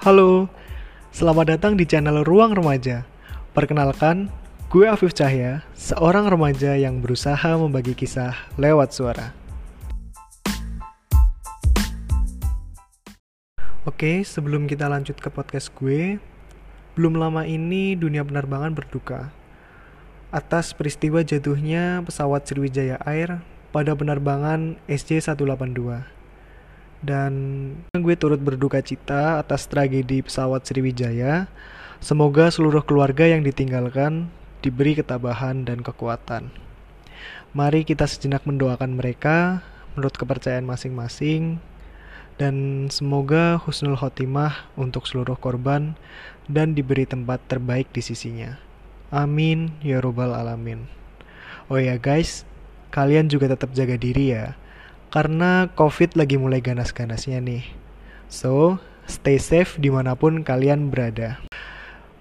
Halo, selamat datang di channel Ruang Remaja. Perkenalkan, gue Afif Cahya, seorang remaja yang berusaha membagi kisah lewat suara. Oke, sebelum kita lanjut ke podcast gue, belum lama ini dunia penerbangan berduka atas peristiwa jatuhnya pesawat Sriwijaya Air pada penerbangan SJ182 dan gue turut berduka cita atas tragedi pesawat Sriwijaya. Semoga seluruh keluarga yang ditinggalkan diberi ketabahan dan kekuatan. Mari kita sejenak mendoakan mereka menurut kepercayaan masing-masing dan semoga husnul khotimah untuk seluruh korban dan diberi tempat terbaik di sisinya. Amin ya robbal alamin. Oh ya guys, kalian juga tetap jaga diri ya karena COVID lagi mulai ganas-ganasnya nih. So, stay safe di mana pun kalian berada.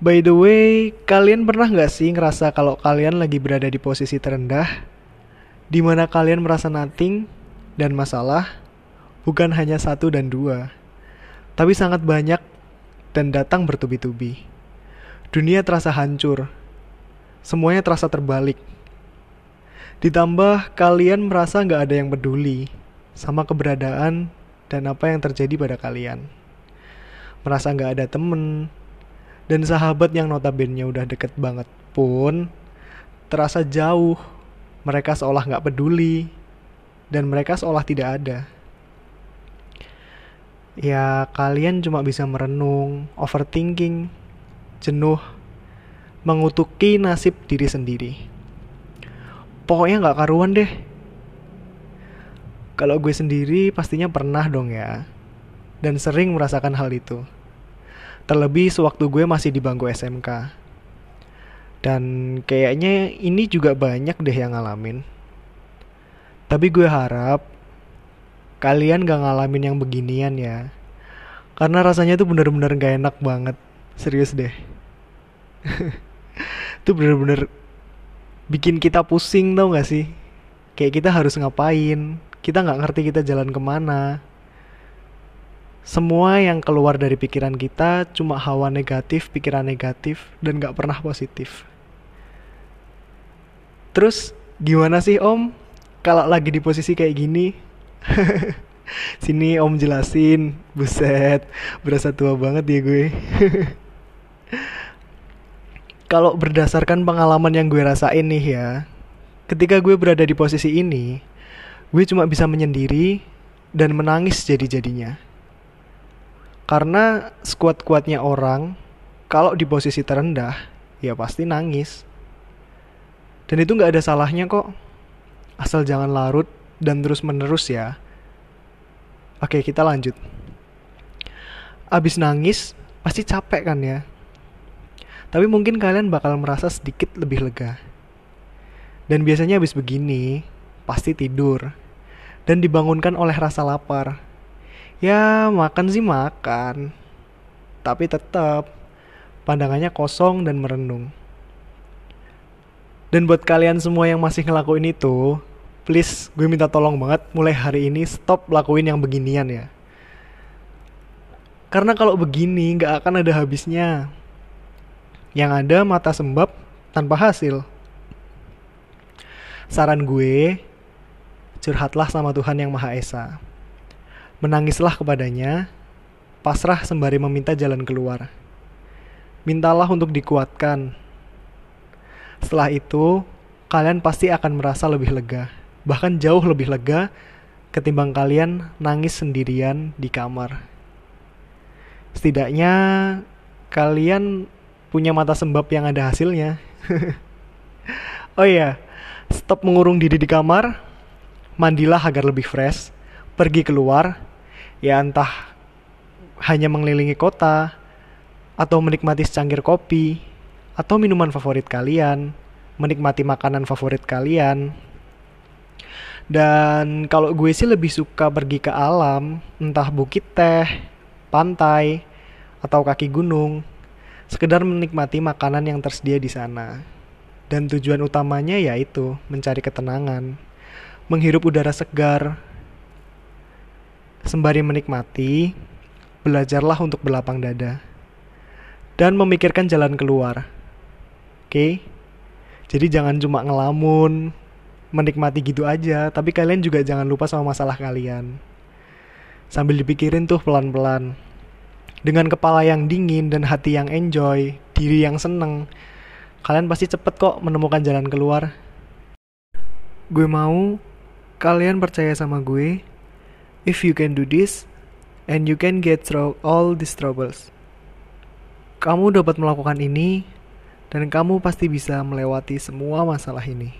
By the way, kalian pernah nggak sih ngerasa kalau kalian lagi berada di posisi terendah? Di mana kalian merasa nothing dan masalah bukan hanya satu dan dua, tapi sangat banyak dan datang bertubi-tubi. Dunia terasa hancur, semuanya terasa terbalik. Ditambah kalian merasa nggak ada yang peduli sama keberadaan dan apa yang terjadi pada kalian. Merasa nggak ada temen, dan sahabat yang notabene udah deket banget pun terasa jauh. Mereka seolah nggak peduli, dan mereka seolah tidak ada. Ya, kalian cuma bisa merenung, overthinking, jenuh, mengutuki nasib diri sendiri. Pokoknya nggak karuan deh kalau gue sendiri pastinya pernah dong ya. Dan sering merasakan hal itu. Terlebih sewaktu gue masih di bangku SMK. Dan kayaknya ini juga banyak deh yang ngalamin. Tapi gue harap kalian gak ngalamin yang beginian ya. Karena rasanya tuh bener-bener gak enak banget. Serius deh. itu bener-bener bikin kita pusing tau gak sih? Kayak kita harus ngapain, kita nggak ngerti kita jalan ke mana. Semua yang keluar dari pikiran kita cuma hawa negatif, pikiran negatif, dan nggak pernah positif. Terus gimana sih om kalau lagi di posisi kayak gini? Sini om jelasin, buset, berasa tua banget ya gue. kalau berdasarkan pengalaman yang gue rasain nih ya, ketika gue berada di posisi ini, gue cuma bisa menyendiri dan menangis jadi-jadinya. Karena sekuat-kuatnya orang, kalau di posisi terendah, ya pasti nangis. Dan itu nggak ada salahnya kok. Asal jangan larut dan terus-menerus ya. Oke, kita lanjut. Abis nangis, pasti capek kan ya? Tapi mungkin kalian bakal merasa sedikit lebih lega. Dan biasanya abis begini, pasti tidur dan dibangunkan oleh rasa lapar. Ya, makan sih makan. Tapi tetap pandangannya kosong dan merenung. Dan buat kalian semua yang masih ngelakuin itu, please gue minta tolong banget mulai hari ini stop lakuin yang beginian ya. Karena kalau begini nggak akan ada habisnya. Yang ada mata sembab tanpa hasil. Saran gue, curhatlah sama Tuhan Yang Maha Esa. Menangislah kepadanya, pasrah sembari meminta jalan keluar. Mintalah untuk dikuatkan. Setelah itu, kalian pasti akan merasa lebih lega, bahkan jauh lebih lega ketimbang kalian nangis sendirian di kamar. Setidaknya kalian punya mata sembab yang ada hasilnya. oh iya, stop mengurung diri di kamar, mandilah agar lebih fresh, pergi keluar, ya entah hanya mengelilingi kota, atau menikmati secangkir kopi, atau minuman favorit kalian, menikmati makanan favorit kalian. Dan kalau gue sih lebih suka pergi ke alam, entah bukit teh, pantai, atau kaki gunung, sekedar menikmati makanan yang tersedia di sana. Dan tujuan utamanya yaitu mencari ketenangan menghirup udara segar, sembari menikmati belajarlah untuk berlapang dada. Dan memikirkan jalan keluar. Oke? Jadi jangan cuma ngelamun, menikmati gitu aja, tapi kalian juga jangan lupa sama masalah kalian. Sambil dipikirin tuh pelan-pelan. Dengan kepala yang dingin dan hati yang enjoy, diri yang seneng, kalian pasti cepet kok menemukan jalan keluar. Gue mau kalian percaya sama gue. If you can do this, and you can get through all these troubles. Kamu dapat melakukan ini, dan kamu pasti bisa melewati semua masalah ini.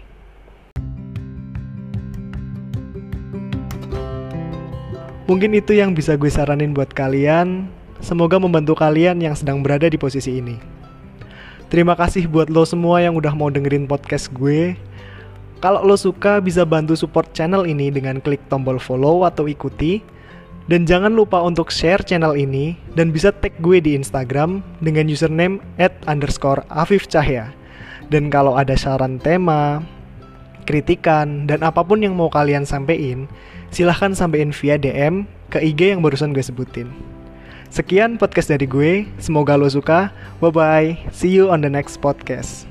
Mungkin itu yang bisa gue saranin buat kalian. Semoga membantu kalian yang sedang berada di posisi ini. Terima kasih buat lo semua yang udah mau dengerin podcast gue. Kalau lo suka bisa bantu support channel ini dengan klik tombol follow atau ikuti dan jangan lupa untuk share channel ini dan bisa tag gue di Instagram dengan username at underscore Afif Cahya. Dan kalau ada saran tema, kritikan, dan apa pun yang mau kalian sampein, silahkan sampein via DM ke IG yang barusan gue sebutin. Sekian podcast dari gue, semoga lo suka. Bye-bye, see you on the next podcast.